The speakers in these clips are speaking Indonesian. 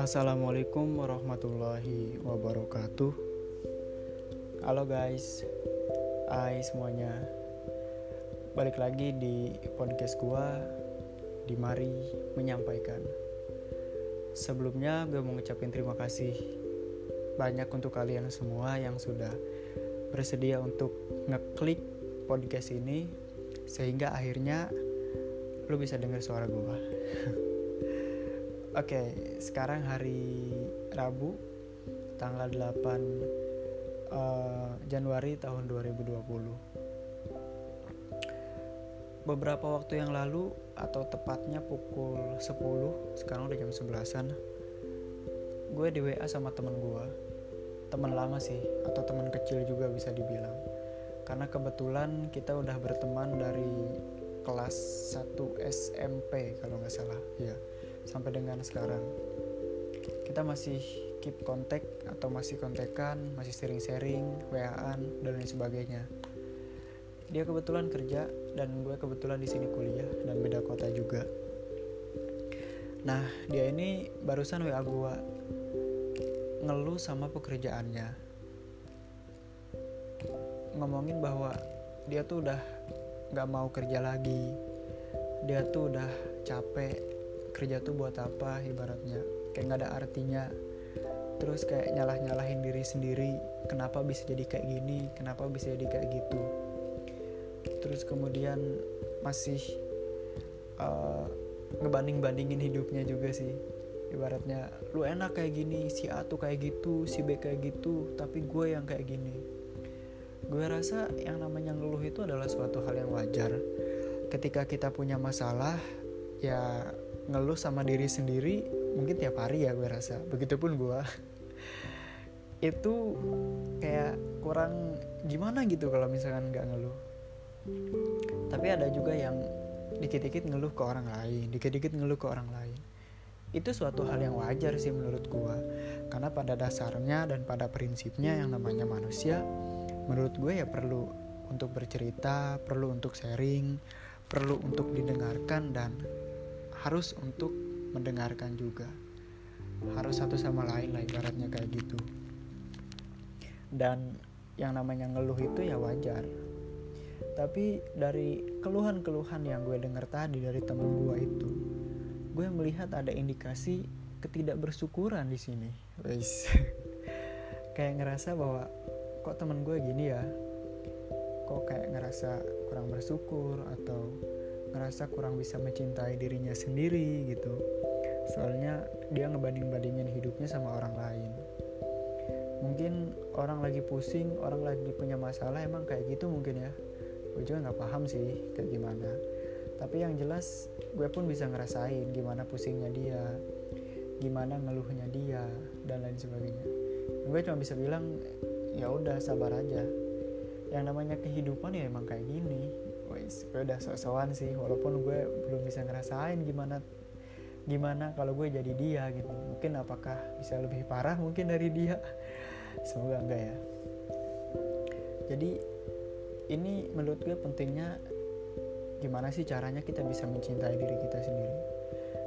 Assalamualaikum warahmatullahi wabarakatuh. Halo guys, hai semuanya. Balik lagi di podcast gua di Mari menyampaikan. Sebelumnya gue mau ngucapin terima kasih banyak untuk kalian semua yang sudah bersedia untuk ngeklik podcast ini sehingga akhirnya lu bisa dengar suara gua. Oke, sekarang hari Rabu tanggal 8 uh, eh, Januari tahun 2020. Beberapa waktu yang lalu atau tepatnya pukul 10, sekarang udah jam 11-an. Gue di WA sama temen gue. Temen lama sih atau temen kecil juga bisa dibilang. Karena kebetulan kita udah berteman dari kelas 1 SMP kalau nggak salah. Iya sampai dengan sekarang. Kita masih keep kontak atau masih kontekan masih sharing-sharing waan dan lain sebagainya. Dia kebetulan kerja dan gue kebetulan di sini kuliah dan beda kota juga. Nah dia ini barusan wa gue ngeluh sama pekerjaannya. Ngomongin bahwa dia tuh udah gak mau kerja lagi. Dia tuh udah capek kerja tuh buat apa ibaratnya. Kayak nggak ada artinya. Terus kayak nyalah nyalahin diri sendiri kenapa bisa jadi kayak gini kenapa bisa jadi kayak gitu. Terus kemudian masih uh, ngebanding bandingin hidupnya juga sih. Ibaratnya lu enak kayak gini si A tuh kayak gitu si B kayak gitu tapi gue yang kayak gini. Gue rasa yang namanya ngeluh itu adalah suatu hal yang wajar. Ketika kita punya masalah ya ngeluh sama diri sendiri mungkin tiap hari ya gue rasa. Begitupun gue itu kayak kurang gimana gitu kalau misalkan nggak ngeluh. Tapi ada juga yang dikit-dikit ngeluh ke orang lain dikit-dikit ngeluh ke orang lain. Itu suatu hal yang wajar sih menurut gue karena pada dasarnya dan pada prinsipnya yang namanya manusia menurut gue ya perlu untuk bercerita perlu untuk sharing perlu untuk didengarkan dan harus untuk mendengarkan juga. Harus satu sama lain lah ibaratnya kayak gitu. Dan yang namanya ngeluh itu ya wajar. Tapi dari keluhan-keluhan yang gue dengar tadi dari temen gue itu gue melihat ada indikasi ketidakbersyukuran di sini. Guys kayak ngerasa bahwa kok temen gue gini ya? Kok kayak ngerasa kurang bersyukur atau ngerasa kurang bisa mencintai dirinya sendiri gitu. Soalnya dia ngebanding-bandingin hidupnya sama orang lain. Mungkin orang lagi pusing orang lagi punya masalah emang kayak gitu mungkin ya. Gue juga nggak paham sih kayak gimana. Tapi yang jelas gue pun bisa ngerasain gimana pusingnya dia gimana ngeluhnya dia dan lain sebagainya. Gue cuma bisa bilang ya udah sabar aja. Yang namanya kehidupan ya emang kayak gini Udah sok-sokan sih walaupun gue belum bisa ngerasain gimana gimana kalau gue jadi dia gitu. Mungkin apakah bisa lebih parah mungkin dari dia? Semoga enggak ya. Jadi ini menurut gue pentingnya gimana sih caranya kita bisa mencintai diri kita sendiri.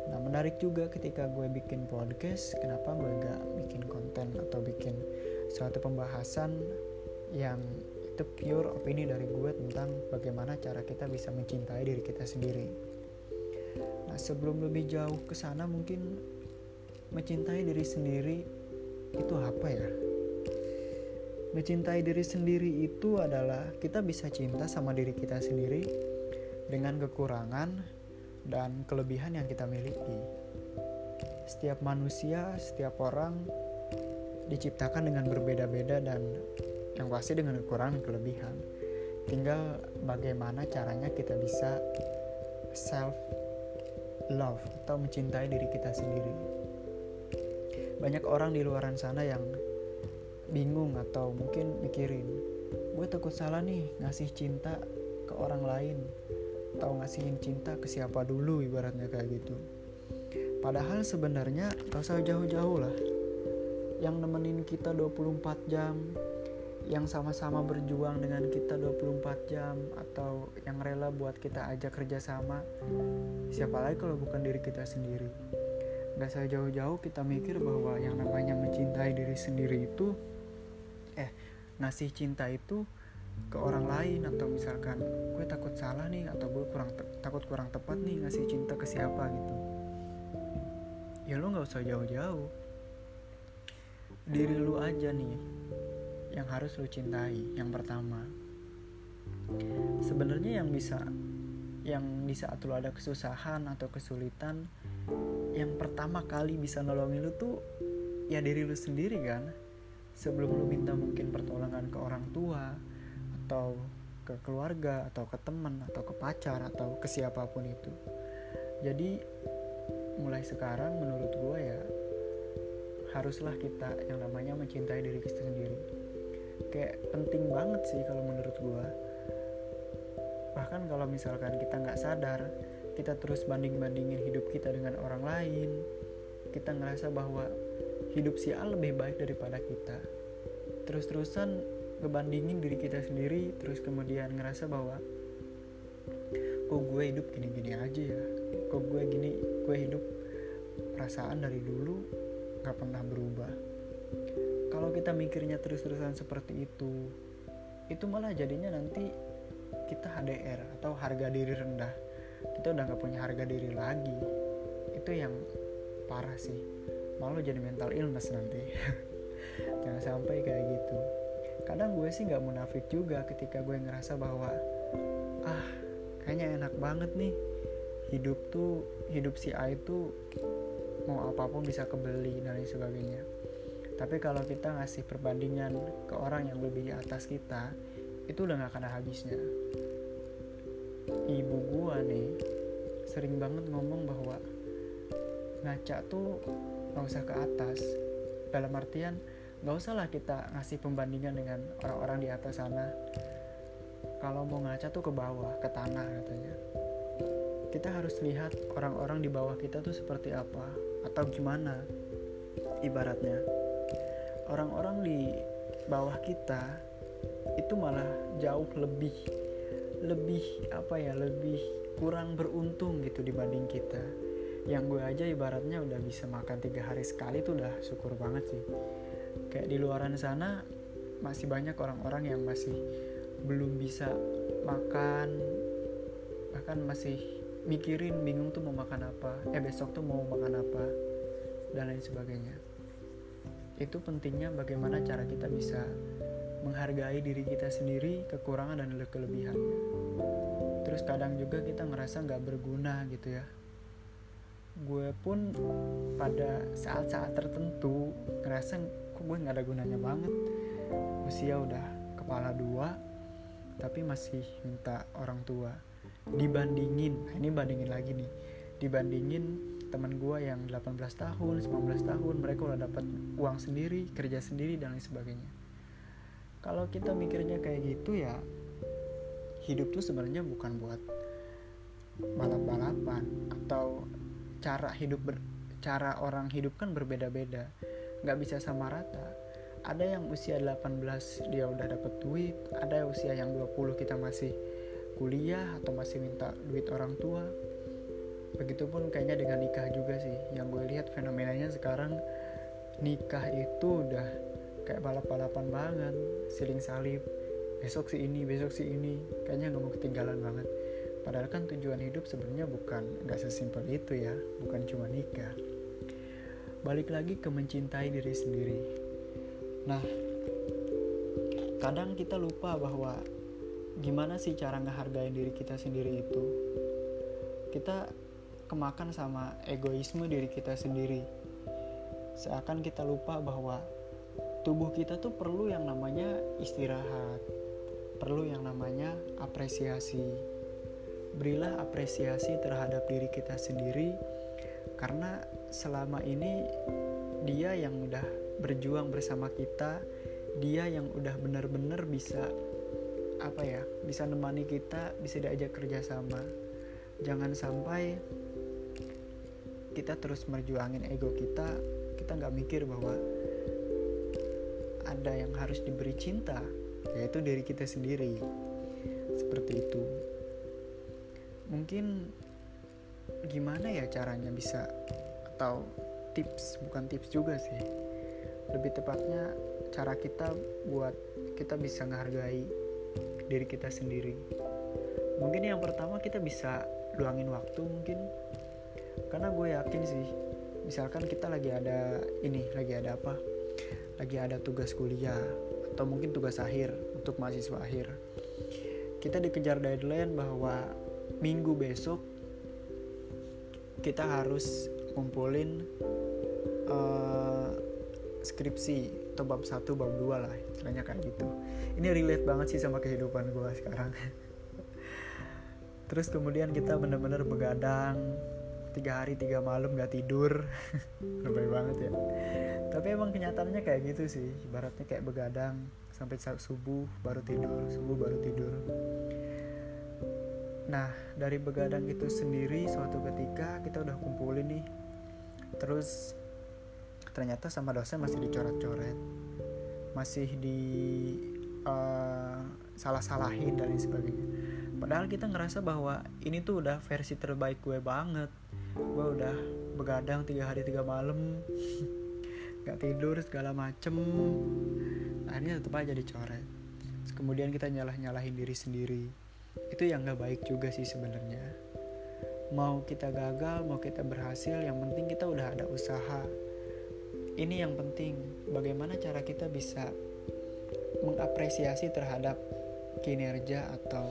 Nah menarik juga ketika gue bikin podcast kenapa gue gak bikin konten atau bikin suatu pembahasan yang itu pure opini dari gue tentang bagaimana cara kita bisa mencintai diri kita sendiri. Nah, sebelum lebih jauh ke sana mungkin mencintai diri sendiri itu apa ya? Mencintai diri sendiri itu adalah kita bisa cinta sama diri kita sendiri dengan kekurangan dan kelebihan yang kita miliki. Setiap manusia, setiap orang diciptakan dengan berbeda-beda dan yang pasti dengan kekurangan kelebihan. Tinggal bagaimana caranya kita bisa self love atau mencintai diri kita sendiri. Banyak orang di luaran sana yang bingung atau mungkin mikirin gue takut salah nih ngasih cinta ke orang lain atau ngasihin cinta ke siapa dulu ibaratnya kayak gitu. Padahal sebenarnya rasa jauh-jauh lah. Yang nemenin kita 24 jam yang sama-sama berjuang dengan kita 24 jam atau yang rela buat kita ajak kerjasama siapa lagi kalau bukan diri kita sendiri? Gak saya jauh-jauh kita mikir bahwa yang namanya mencintai diri sendiri itu eh ngasih cinta itu ke orang lain atau misalkan gue takut salah nih atau gue kurang takut kurang tepat nih ngasih cinta ke siapa gitu. Ya lo nggak usah jauh-jauh. Diri lu aja nih yang harus lu cintai yang pertama. Sebenarnya yang bisa yang di saat lu ada kesusahan atau kesulitan yang pertama kali bisa nolongin lu tuh ya diri lu sendiri kan. Sebelum lu minta mungkin pertolongan ke orang tua atau ke keluarga atau ke teman atau ke pacar atau ke siapa pun itu. Jadi mulai sekarang menurut gue ya haruslah kita yang namanya mencintai diri kita sendiri kayak penting banget sih kalau menurut gue bahkan kalau misalkan kita nggak sadar kita terus banding-bandingin hidup kita dengan orang lain kita ngerasa bahwa hidup si A lebih baik daripada kita. Terus-terusan ngebandingin diri kita sendiri terus kemudian ngerasa bahwa kok gue hidup gini-gini aja ya? Kok gue gini gue hidup perasaan dari dulu gak pernah berubah kalau kita mikirnya terus-terusan seperti itu itu malah jadinya nanti kita HDR atau harga diri rendah. Kita udah gak punya harga diri lagi. Itu yang parah sih. Malu jadi mental illness nanti. Jangan sampai kayak gitu. Kadang gue sih nggak munafik juga ketika gue ngerasa bahwa ah kayaknya enak banget nih. Hidup tuh hidup si A itu mau apa pun bisa kebeli dan lain sebagainya tapi kalau kita ngasih perbandingan ke orang yang lebih di atas kita itu udah gak akan habisnya. Ibu gue nih sering banget ngomong bahwa ngaca tuh gak usah ke atas. Dalam artian nggak usah lah kita ngasih pembandingan dengan orang-orang di atas sana. Kalau mau ngaca tuh ke bawah ke tanah katanya. Kita harus lihat orang-orang di bawah kita tuh seperti apa atau gimana ibaratnya orang-orang di bawah kita itu malah jauh lebih lebih apa ya lebih kurang beruntung gitu dibanding kita. Yang gue aja ibaratnya udah bisa makan tiga hari sekali tuh udah syukur banget sih. Kayak di luaran sana masih banyak orang-orang yang masih belum bisa makan bahkan masih mikirin bingung tuh mau makan apa eh besok tuh mau makan apa dan lain sebagainya itu pentingnya bagaimana cara kita bisa menghargai diri kita sendiri kekurangan dan kelebihannya terus kadang juga kita ngerasa nggak berguna gitu ya. Gue pun pada saat-saat tertentu ngerasa kok gue nggak ada gunanya banget. Usia udah kepala dua tapi masih minta orang tua dibandingin. Nah ini bandingin lagi nih. Dibandingin teman gue yang 18 tahun 19 tahun mereka udah dapat uang sendiri kerja sendiri dan lain sebagainya. Kalau kita mikirnya kayak gitu ya hidup tuh sebenarnya bukan buat balap-balapan atau cara hidup ber, cara orang hidup kan berbeda-beda. Nggak bisa sama rata. Ada yang usia 18 dia udah dapet duit ada usia yang 20 kita masih kuliah atau masih minta duit orang tua begitupun kayaknya dengan nikah juga sih. Yang gue lihat fenomenanya sekarang nikah itu udah kayak balap-balapan banget siling salib. Besok si ini besok si ini. Kayaknya nggak mau ketinggalan banget. Padahal kan tujuan hidup sebenarnya bukan nggak sesimpel itu ya. Bukan cuma nikah. Balik lagi ke mencintai diri sendiri. Nah, kadang kita lupa bahwa gimana sih cara ngehargain diri kita sendiri itu. Kita kemakan sama egoisme diri kita sendiri. Seakan kita lupa bahwa tubuh kita tuh perlu yang namanya istirahat, perlu yang namanya apresiasi. Berilah apresiasi terhadap diri kita sendiri karena selama ini dia yang udah berjuang bersama kita dia yang udah benar-benar bisa apa ya bisa nemani kita bisa diajak kerjasama jangan sampai kita terus merjuangin ego kita kita nggak mikir bahwa ada yang harus diberi cinta yaitu dari kita sendiri. Seperti itu. Mungkin gimana ya caranya bisa atau tips bukan tips juga sih. Lebih tepatnya cara kita buat kita bisa menghargai diri kita sendiri. Mungkin yang pertama kita bisa luangin waktu mungkin karena gue yakin sih misalkan kita lagi ada ini lagi ada apa? Lagi ada tugas kuliah atau mungkin tugas akhir untuk mahasiswa akhir. Kita dikejar deadline bahwa minggu besok kita harus ngumpulin uh, skripsi atau bab 1 bab 2 lah istilahnya kayak gitu. Ini relate banget sih sama kehidupan gue sekarang. Terus kemudian kita bener-bener begadang tiga hari tiga malam gak tidur. Lebay banget ya. Tapi emang kenyataannya kayak gitu sih. Ibaratnya kayak begadang sampai subuh baru tidur subuh baru tidur. Nah dari begadang itu sendiri suatu ketika kita udah kumpulin nih. Terus ternyata sama dosen masih dicoret-coret. Masih di uh, salah-salahin dan lain sebagainya. Padahal kita ngerasa bahwa ini tuh udah versi terbaik gue banget gue udah begadang tiga hari tiga malam gak tidur segala macem. Akhirnya tetap aja dicoret. Kemudian kita nyalah nyalahin diri sendiri. Itu yang gak baik juga sih sebenarnya. Mau kita gagal mau kita berhasil yang penting kita udah ada usaha. Ini yang penting. Bagaimana cara kita bisa mengapresiasi terhadap kinerja atau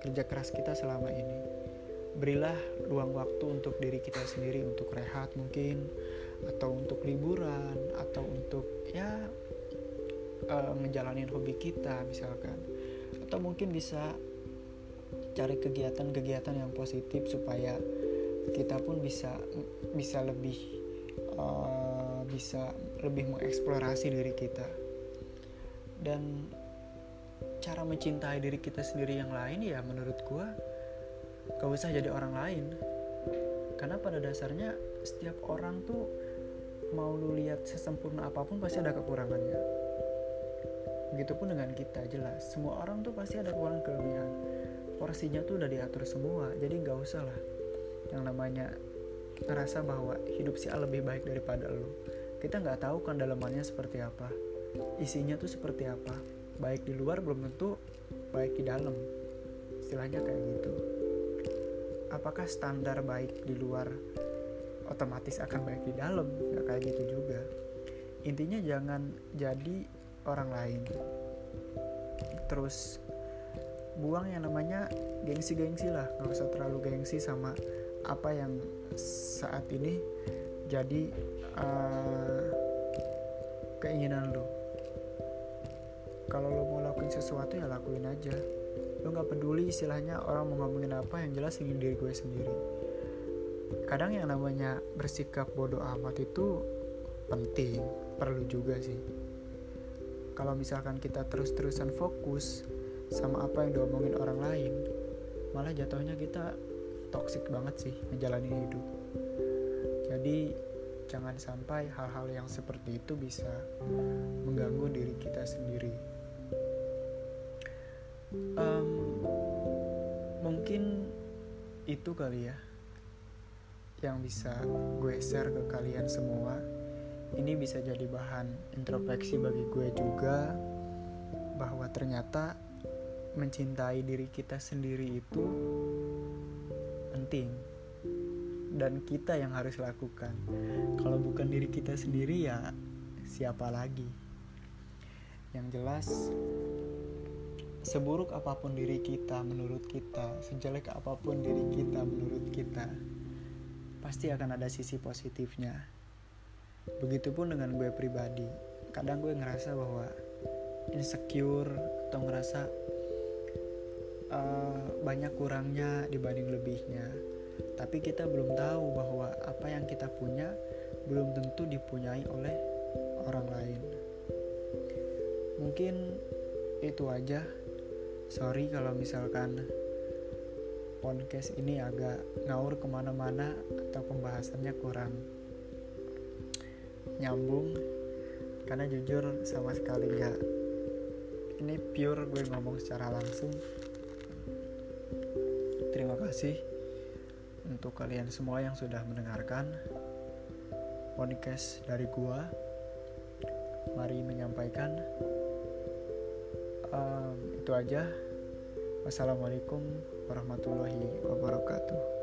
kerja keras kita selama ini berilah ruang waktu untuk diri kita sendiri untuk rehat mungkin atau untuk liburan atau untuk ya uh, hobi kita misalkan. Atau mungkin bisa cari kegiatan-kegiatan yang positif supaya kita pun bisa bisa lebih uh, bisa lebih mengeksplorasi diri kita. Dan cara mencintai diri kita sendiri yang lain ya menurut gua gak usah jadi orang lain. Karena pada dasarnya setiap orang tuh mau lu lihat sesempurna apa pun pasti ada kekurangannya. Begitupun dengan kita jelas. Semua orang tuh pasti ada kekurangan kelebihan. Porsinya tuh udah diatur semua jadi nggak usah lah. Yang namanya ngerasa bahwa hidup si A lebih baik daripada lo kita nggak tahu kan dalamannya seperti apa. Isinya tuh seperti apa. Baik di luar belum tentu baik di dalam. Istilahnya kayak gitu apakah standar baik di luar otomatis akan baik di dalam? Nggak kayak gitu juga. Intinya jangan jadi orang lain. Terus buang yang namanya gengsi-gengsi lah. Nggak usah terlalu gengsi sama apa yang saat ini jadi uh, keinginan lo kalau lo mau lakuin sesuatu ya lakuin aja lo nggak peduli istilahnya orang mau ngomongin apa yang jelas ingin diri gue sendiri. Kadang yang namanya bersikap bodoh amat itu penting perlu juga sih. Kalau misalkan kita terus-terusan fokus sama apa yang diomongin orang lain malah jatuhnya kita toksik banget sih menjalani hidup. Jadi jangan sampai hal-hal yang seperti itu bisa mengganggu diri kita sendiri um, mungkin itu kali ya yang bisa gue share ke kalian semua. Ini bisa jadi bahan introspeksi bagi gue juga bahwa ternyata mencintai diri kita sendiri itu penting dan kita yang harus lakukan. Kalau bukan diri kita sendiri ya siapa lagi? Yang jelas seburuk apa pun diri kita menurut kita, sejelek apa pun diri kita menurut kita, pasti akan ada sisi positifnya. Begitupun dengan gue pribadi. Kadang gue ngerasa bahwa insecure atau ngerasa uh, banyak kurangnya dibanding lebihnya. Tapi kita belum tahu bahwa apa yang kita punya belum tentu dipunyai oleh orang lain. Mungkin itu aja sorry kalau misalkan podcast ini agak ngawur ke mana-mana atau pembahasannya kurang nyambung. Karena jujur sama sekali nggak. Ini pure gue ngomong secara langsung. Terima kasih untuk kalian semua yang sudah mendengarkan podcast dari gua. Mari menyampaikan um, itu aja. Wassalamualaikum warahmatullahi wabarakatuh